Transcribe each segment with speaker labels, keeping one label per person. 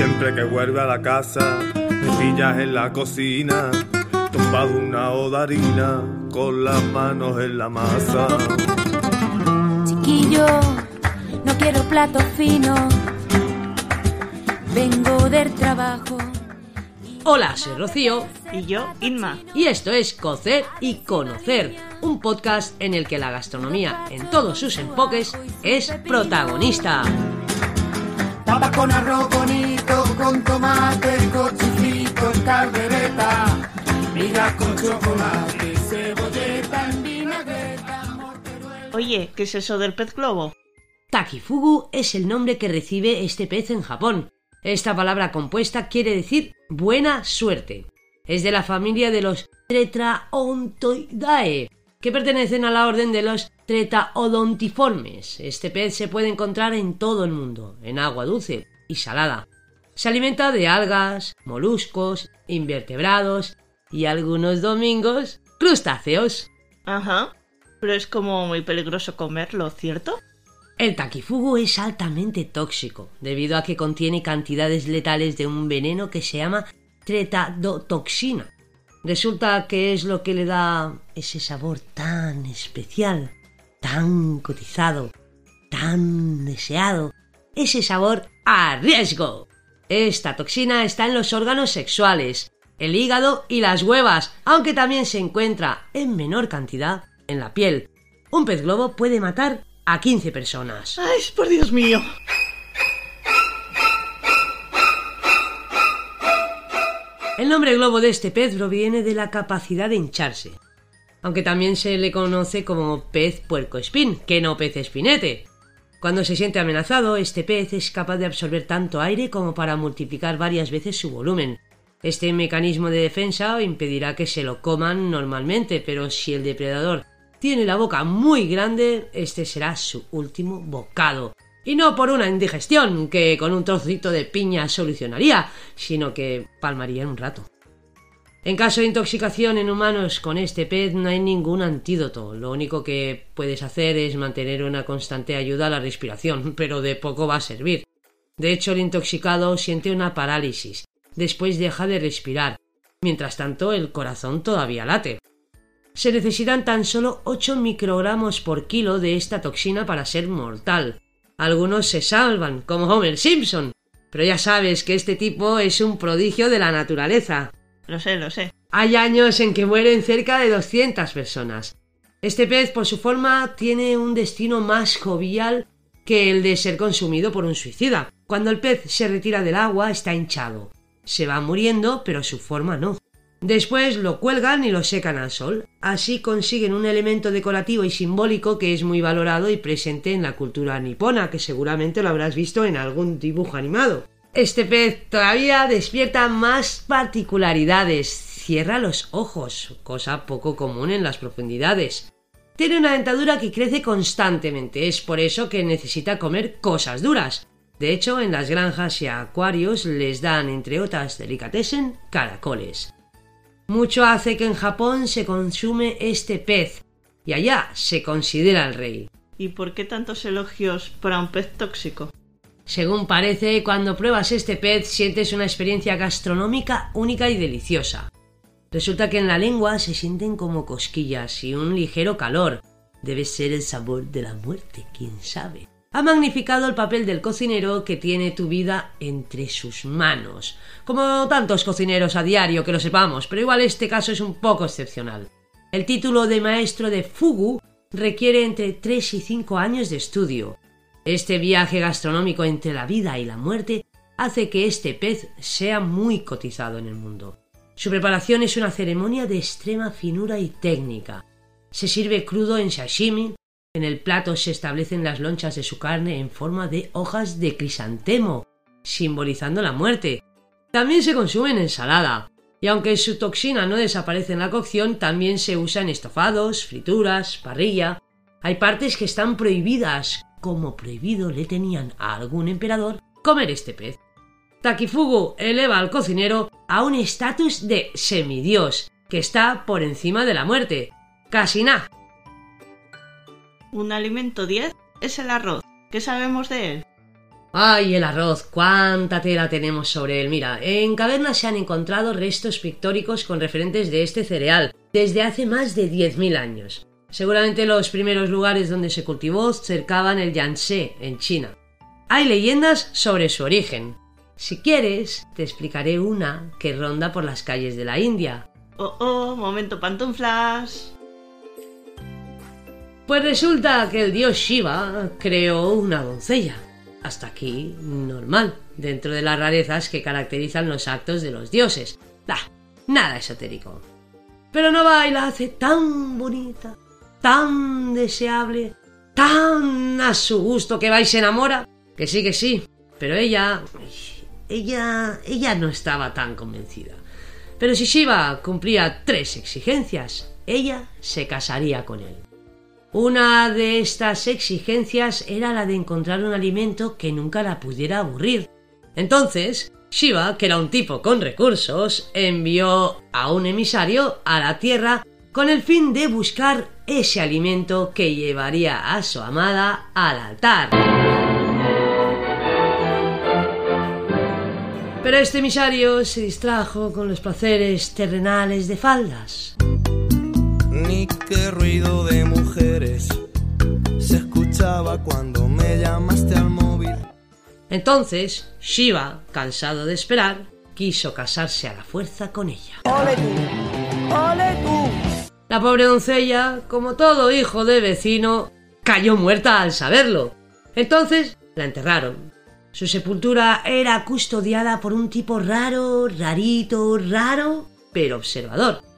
Speaker 1: Siempre que vuelve a la casa, me pillas en la cocina, tumbado una odarina, con las manos en la masa.
Speaker 2: Chiquillo, no quiero plato fino, vengo del trabajo.
Speaker 3: Hola, soy Rocío
Speaker 4: Y yo, Inma.
Speaker 3: y esto es Cocer y Conocer, un podcast en el que la gastronomía en todos sus enfoques es protagonista.
Speaker 5: Papa con arroz bonito, con tomate, cochifrito, en caldereta, migas con chocolate, cebolleta en vinagreta, morteruela.
Speaker 4: Oye, ¿qué es eso del pez globo?
Speaker 3: Takifugu es el nombre que recibe este pez en Japón. Esta palabra compuesta quiere decir buena suerte. Es de la familia de los Tetraodontidae, que pertenecen a la orden de los Tretaodontiformes. Este pez se puede encontrar en todo el mundo, en agua dulce y salada. Se alimenta de algas, moluscos, invertebrados y algunos domingos crustáceos.
Speaker 4: Ajá. Pero es como muy peligroso comerlo, ¿cierto?
Speaker 3: El takifugu es altamente tóxico, debido a que contiene cantidades letales de un veneno que se llama tretadotoxina. Resulta que es lo que le da ese sabor tan especial, tan cotizado, tan deseado, ese sabor a riesgo. Esta toxina está en los órganos sexuales, el hígado y las huevas, aunque también se encuentra en menor cantidad en la piel. Un pez globo puede matar a 15 personas.
Speaker 4: ¡Ay, por Dios mío!
Speaker 3: El nombre globo de este pez proviene de la capacidad de hincharse, aunque también se le conoce como pez puercoespín, que no pez espinete. Cuando se siente amenazado, este pez es capaz de absorber tanto aire como para multiplicar varias veces su volumen. Este mecanismo de defensa impedirá que se lo coman normalmente, pero si el depredador tiene la boca muy grande, este será su último bocado. Y no por una indigestión que con un trocito de piña solucionaría, sino que palmaría en un rato. En caso de intoxicación en humanos con este pez no hay ningún antídoto. Lo único que puedes hacer es mantener una constante ayuda a la respiración, pero de poco va a servir. De hecho, el intoxicado siente una parálisis. Después deja de respirar. Mientras tanto, el corazón todavía late. Se necesitan tan solo 8 microgramos por kilo de esta toxina para ser mortal. Algunos se salvan, como Homer Simpson. Pero ya sabes que este tipo es un prodigio de la naturaleza.
Speaker 4: Lo sé, lo sé.
Speaker 3: Hay años en que mueren cerca de 200 personas. Este pez, por su forma, tiene un destino más jovial que el de ser consumido por un suicida. Cuando el pez se retira del agua está hinchado. Se va muriendo, pero su forma no. Después lo cuelgan y lo secan al sol. Así consiguen un elemento decorativo y simbólico que es muy valorado y presente en la cultura nipona, que seguramente lo habrás visto en algún dibujo animado. Este pez todavía despierta más particularidades. Cierra los ojos, cosa poco común en las profundidades. Tiene una dentadura que crece constantemente, es por eso que necesita comer cosas duras. De hecho, en las granjas y acuarios les dan, entre otras delicatessen, caracoles. Mucho hace que en Japón se consume este pez y allá se considera el rey.
Speaker 4: ¿Y por qué tantos elogios para un pez tóxico?
Speaker 3: Según parece, cuando pruebas este pez sientes una experiencia gastronómica única y deliciosa. Resulta que en la lengua se sienten como cosquillas y un ligero calor. Debe ser el sabor de la muerte, quién sabe. Ha magnificado el papel del cocinero que tiene tu vida entre sus manos. Como tantos cocineros a diario que lo sepamos, pero igual este caso es un poco excepcional. El título de maestro de Fugu requiere entre 3 y 5 años de estudio. Este viaje gastronómico entre la vida y la muerte hace que este pez sea muy cotizado en el mundo. Su preparación es una ceremonia de extrema finura y técnica. Se sirve crudo en sashimi, en el plato se establecen las lonchas de su carne en forma de hojas de crisantemo, simbolizando la muerte. También se consume en ensalada, y aunque su toxina no desaparece en la cocción, también se usa en estofados, frituras, parrilla. Hay partes que están prohibidas, como prohibido le tenían a algún emperador comer este pez. Takifugu eleva al cocinero a un estatus de semidios, que está por encima de la muerte. Casi nada.
Speaker 4: Un alimento 10 es el arroz. ¿Qué sabemos de él?
Speaker 3: Ay, el arroz, cuánta tela tenemos sobre él. Mira, en cavernas se han encontrado restos pictóricos con referentes de este cereal desde hace más de 10.000 años. Seguramente los primeros lugares donde se cultivó cercaban el Yangtze, en China. Hay leyendas sobre su origen. Si quieres, te explicaré una que ronda por las calles de la India.
Speaker 4: Oh, oh, momento pantuflas.
Speaker 3: Pues resulta que el dios Shiva creó una doncella. Hasta aquí, normal, dentro de las rarezas que caracterizan los actos de los dioses. Bah, nada esotérico. Pero Nova la hace tan bonita, tan deseable, tan a su gusto que va y se enamora. Que sí, que sí. Pero ella... Ella... Ella no estaba tan convencida. Pero si Shiva cumplía tres exigencias, ella se casaría con él. Una de estas exigencias era la de encontrar un alimento que nunca la pudiera aburrir. Entonces, Shiva, que era un tipo con recursos, envió a un emisario a la Tierra con el fin de buscar ese alimento que llevaría a su amada al altar. Pero este emisario se distrajo con los placeres terrenales de faldas.
Speaker 6: Ni qué ruido de mujeres se escuchaba cuando me llamaste al móvil.
Speaker 3: Entonces, Shiva, cansado de esperar, quiso casarse a la fuerza con ella.
Speaker 5: ¡Ole tú! ¡Ole tú!
Speaker 3: La pobre doncella, como todo hijo de vecino, cayó muerta al saberlo. Entonces la enterraron. Su sepultura era custodiada por un tipo raro, rarito, raro, pero observador.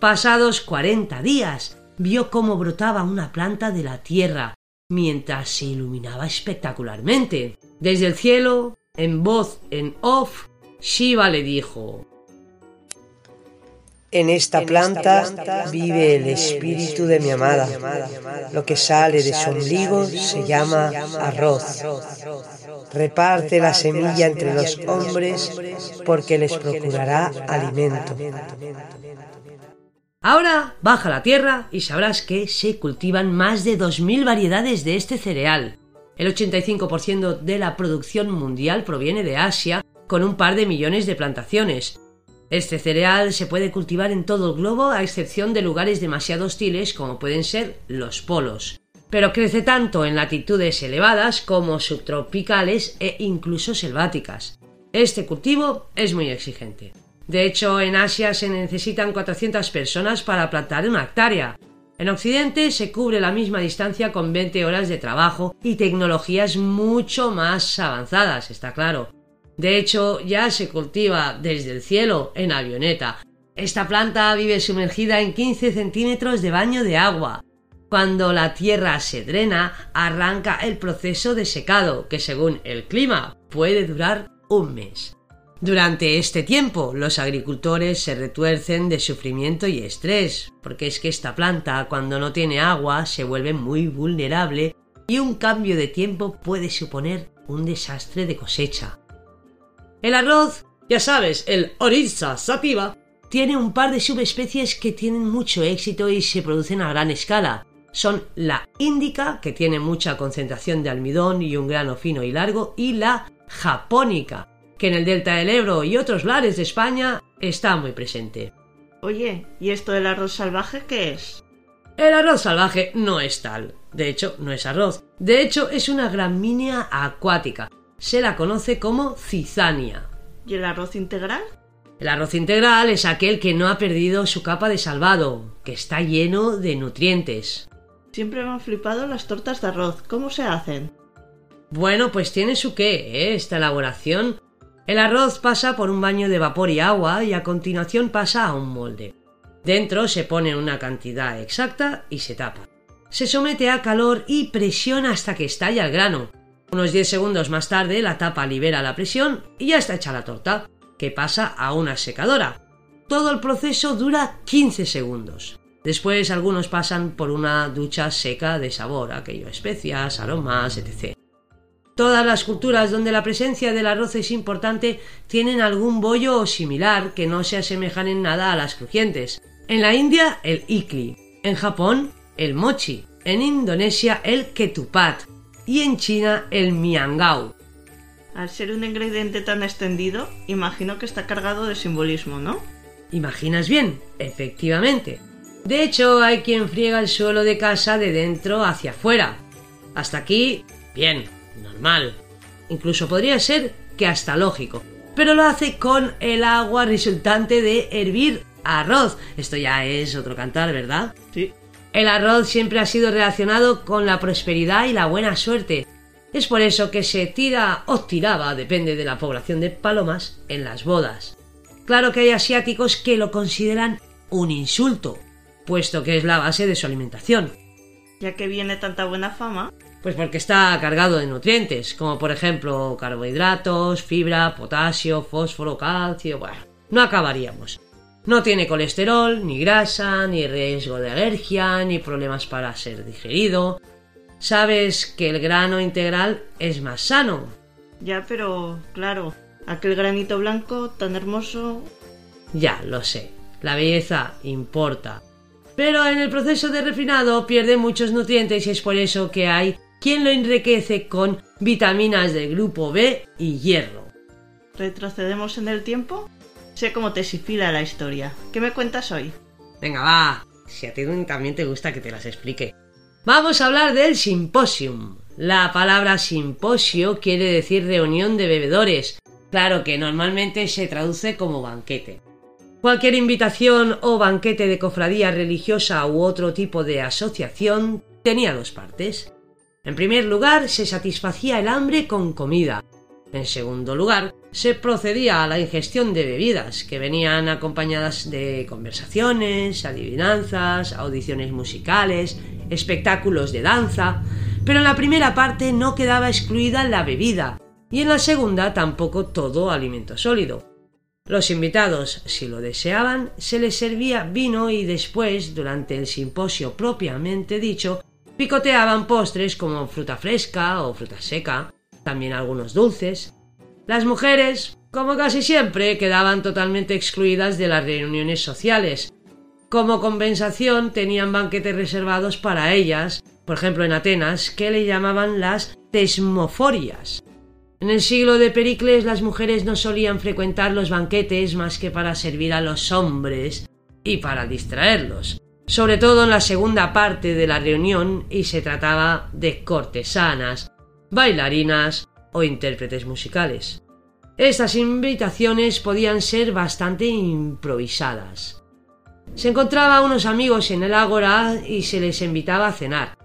Speaker 3: Pasados 40 días, vio cómo brotaba una planta de la tierra, mientras se iluminaba espectacularmente. Desde el cielo, en voz en off, Shiva le dijo
Speaker 7: En esta planta vive el espíritu de mi amada. Lo que sale de su ombligo se llama arroz. Reparte la semilla entre los hombres porque les procurará alimento.
Speaker 3: Ahora baja la tierra y sabrás que se cultivan más de 2.000 variedades de este cereal. El 85% de la producción mundial proviene de Asia, con un par de millones de plantaciones. Este cereal se puede cultivar en todo el globo a excepción de lugares demasiado hostiles como pueden ser los polos. Pero crece tanto en latitudes elevadas como subtropicales e incluso selváticas. Este cultivo es muy exigente. De hecho, en Asia se necesitan 400 personas para plantar una hectárea. En Occidente se cubre la misma distancia con 20 horas de trabajo y tecnologías mucho más avanzadas, está claro. De hecho, ya se cultiva desde el cielo en avioneta. Esta planta vive sumergida en 15 centímetros de baño de agua. Cuando la tierra se drena, arranca el proceso de secado, que según el clima puede durar un mes. Durante este tiempo, los agricultores se retuercen de sufrimiento y estrés, porque es que esta planta, cuando no tiene agua, se vuelve muy vulnerable y un cambio de tiempo puede suponer un desastre de cosecha. El arroz, ya sabes, el Oryza sativa, tiene un par de subespecies que tienen mucho éxito y se producen a gran escala. Son la índica, que tiene mucha concentración de almidón y un grano fino y largo, y la japónica, que en el delta del Ebro y otros lares de España está muy presente.
Speaker 4: Oye, ¿y esto del arroz salvaje qué es?
Speaker 3: El arroz salvaje no es tal. De hecho, no es arroz. De hecho, es una gramínea acuática. Se la conoce como cizania.
Speaker 4: ¿Y el arroz integral?
Speaker 3: El arroz integral es aquel que no ha perdido su capa de salvado, que está lleno de nutrientes.
Speaker 4: Siempre me han flipado las tortas de arroz. ¿Cómo se hacen?
Speaker 3: Bueno, pues tiene su qué, ¿eh? esta elaboración. El arroz pasa por un baño de vapor y agua y a continuación pasa a un molde. Dentro se pone una cantidad exacta y se tapa. Se somete a calor y presión hasta que estalla el grano. Unos 10 segundos más tarde la tapa libera la presión y ya está hecha la torta, que pasa a una secadora. Todo el proceso dura 15 segundos. Después algunos pasan por una ducha seca de sabor, aquello especias, aromas, etc. Todas las culturas donde la presencia del arroz es importante tienen algún bollo o similar que no se asemejan en nada a las crujientes. En la India, el ikli. En Japón, el mochi. En Indonesia, el ketupat. Y en China, el miangao.
Speaker 4: Al ser un ingrediente tan extendido, imagino que está cargado de simbolismo, ¿no?
Speaker 3: ¿Imaginas bien? Efectivamente. De hecho, hay quien friega el suelo de casa de dentro hacia afuera. Hasta aquí, bien, normal. Incluso podría ser que hasta lógico. Pero lo hace con el agua resultante de hervir arroz. Esto ya es otro cantar, ¿verdad?
Speaker 4: Sí.
Speaker 3: El arroz siempre ha sido relacionado con la prosperidad y la buena suerte. Es por eso que se tira o tiraba, depende de la población de palomas, en las bodas. Claro que hay asiáticos que lo consideran un insulto, puesto que es la base de su alimentación.
Speaker 4: Ya que viene tanta buena fama,
Speaker 3: Pues porque está cargado de nutrientes, como por ejemplo carbohidratos, fibra, potasio, fósforo, calcio, bueno, no acabaríamos. No tiene colesterol, ni grasa, ni riesgo de alergia, ni problemas para ser digerido. Sabes que el grano integral es más sano.
Speaker 4: ya pero claro, aquel granito blanco tan hermoso,
Speaker 3: Ya, lo sé, la belleza importa. Pero en el proceso de refinado pierde muchos nutrientes y es por eso que hay quien lo enriquece con vitaminas del grupo B y hierro.
Speaker 4: retrocedemos en el tiempo. Sé cómo te sifila la historia. ¿Qué me cuentas hoy?
Speaker 3: Venga, va, si a ti también te gusta que te las explique. Vamos a hablar del simposium. La palabra simposio quiere decir reunión de bebedores. Claro que normalmente se traduce como banquete. Cualquier invitación o banquete de cofradía religiosa u otro tipo de asociación tenía dos partes. En primer lugar, se satisfacía el hambre con comida. En segundo lugar, se procedía a la ingestión de bebidas, que venían acompañadas de conversaciones, adivinanzas, audiciones musicales, espectáculos de danza, pero en la primera parte no quedaba excluida la bebida, y en la segunda tampoco todo alimento sólido. Los invitados, si lo deseaban, se les servía vino y después, durante el simposio propiamente dicho, picoteaban postres como fruta fresca o fruta seca, también algunos dulces. Las mujeres, como casi siempre, quedaban totalmente excluidas de las reuniones sociales. Como compensación tenían banquetes reservados para ellas, por ejemplo en Atenas, que le llamaban las tesmoforias. En el siglo de Pericles las mujeres no solían frecuentar los banquetes más que para servir a los hombres y para distraerlos, sobre todo en la segunda parte de la reunión y se trataba de cortesanas, bailarinas o intérpretes musicales. Estas invitaciones podían ser bastante improvisadas. Se encontraba unos amigos en el ágora y se les invitaba a cenar.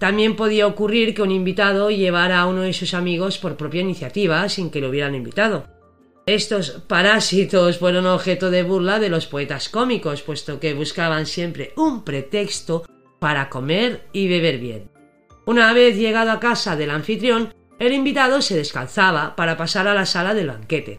Speaker 3: También podía ocurrir que un invitado llevara a uno de sus amigos por propia iniciativa sin que lo hubieran invitado. Estos parásitos fueron objeto de burla de los poetas cómicos, puesto que buscaban siempre un pretexto para comer y beber bien. Una vez llegado a casa del anfitrión, el invitado se descalzaba para pasar a la sala del banquete.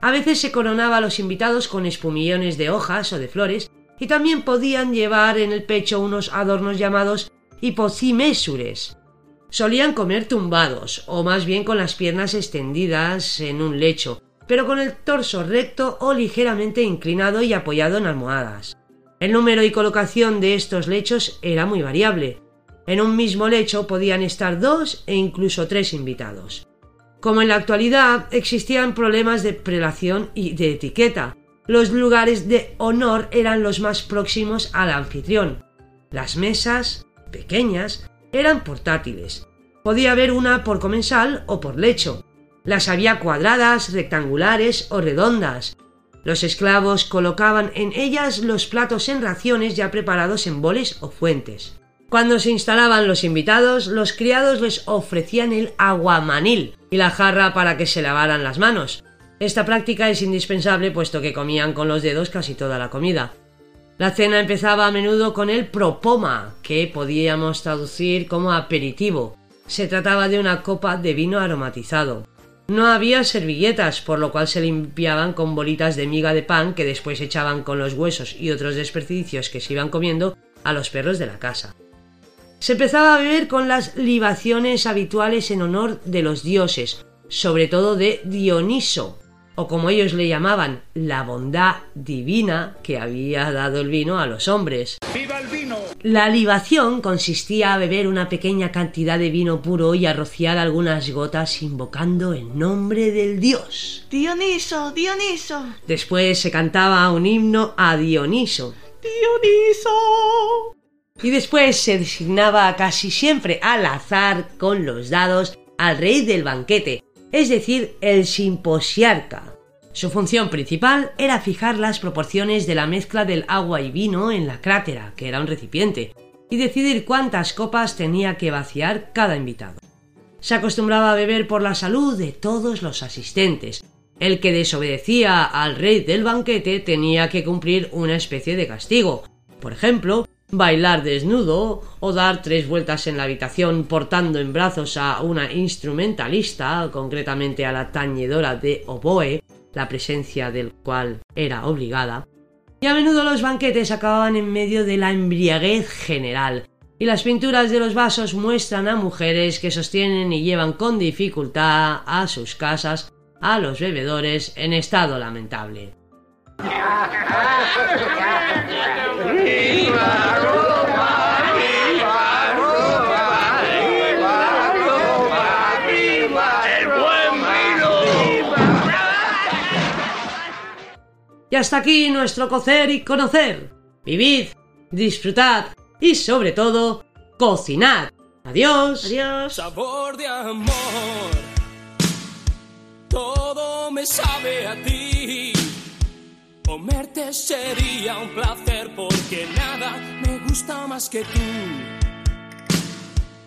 Speaker 3: A veces se coronaba a los invitados con espumillones de hojas o de flores, y también podían llevar en el pecho unos adornos llamados hipocimésures. Solían comer tumbados, o más bien con las piernas extendidas en un lecho, pero con el torso recto o ligeramente inclinado y apoyado en almohadas. El número y colocación de estos lechos era muy variable. En un mismo lecho podían estar dos e incluso tres invitados. Como en la actualidad existían problemas de prelación y de etiqueta, los lugares de honor eran los más próximos al anfitrión. Las mesas, pequeñas, eran portátiles. Podía haber una por comensal o por lecho. Las había cuadradas, rectangulares o redondas. Los esclavos colocaban en ellas los platos en raciones ya preparados en boles o fuentes. Cuando se instalaban los invitados, los criados les ofrecían el aguamanil y la jarra para que se lavaran las manos. Esta práctica es indispensable puesto que comían con los dedos casi toda la comida. La cena empezaba a menudo con el propoma, que podíamos traducir como aperitivo. Se trataba de una copa de vino aromatizado. No había servilletas, por lo cual se limpiaban con bolitas de miga de pan que después echaban con los huesos y otros desperdicios que se iban comiendo a los perros de la casa. Se empezaba a beber con las libaciones habituales en honor de los dioses, sobre todo de Dioniso, o como ellos le llamaban, la bondad divina que había dado el vino a los hombres.
Speaker 5: ¡Viva el vino!
Speaker 3: La libación consistía a beber una pequeña cantidad de vino puro y a rociar algunas gotas invocando el nombre del dios.
Speaker 4: Dioniso, Dioniso.
Speaker 3: Después se cantaba un himno a Dioniso.
Speaker 4: Dioniso.
Speaker 3: Y después se designaba casi siempre al azar con los dados al rey del banquete, es decir, el simposiarca. Su función principal era fijar las proporciones de la mezcla del agua y vino en la crátera, que era un recipiente, y decidir cuántas copas tenía que vaciar cada invitado. Se acostumbraba a beber por la salud de todos los asistentes. El que desobedecía al rey del banquete tenía que cumplir una especie de castigo. Por ejemplo, bailar desnudo o dar tres vueltas en la habitación portando en brazos a una instrumentalista, concretamente a la tañedora de oboe, la presencia del cual era obligada, y a menudo los banquetes acababan en medio de la embriaguez general, y las pinturas de los vasos muestran a mujeres que sostienen y llevan con dificultad a sus casas a los bebedores en estado lamentable. Y hasta aquí nuestro cocer y conocer. Vivid, disfrutad y sobre todo, cocinad. Adiós.
Speaker 4: Adiós.
Speaker 5: Sabor de amor. Todo me sabe a ti. Comerte sería un placer porque nada me gusta más que tú.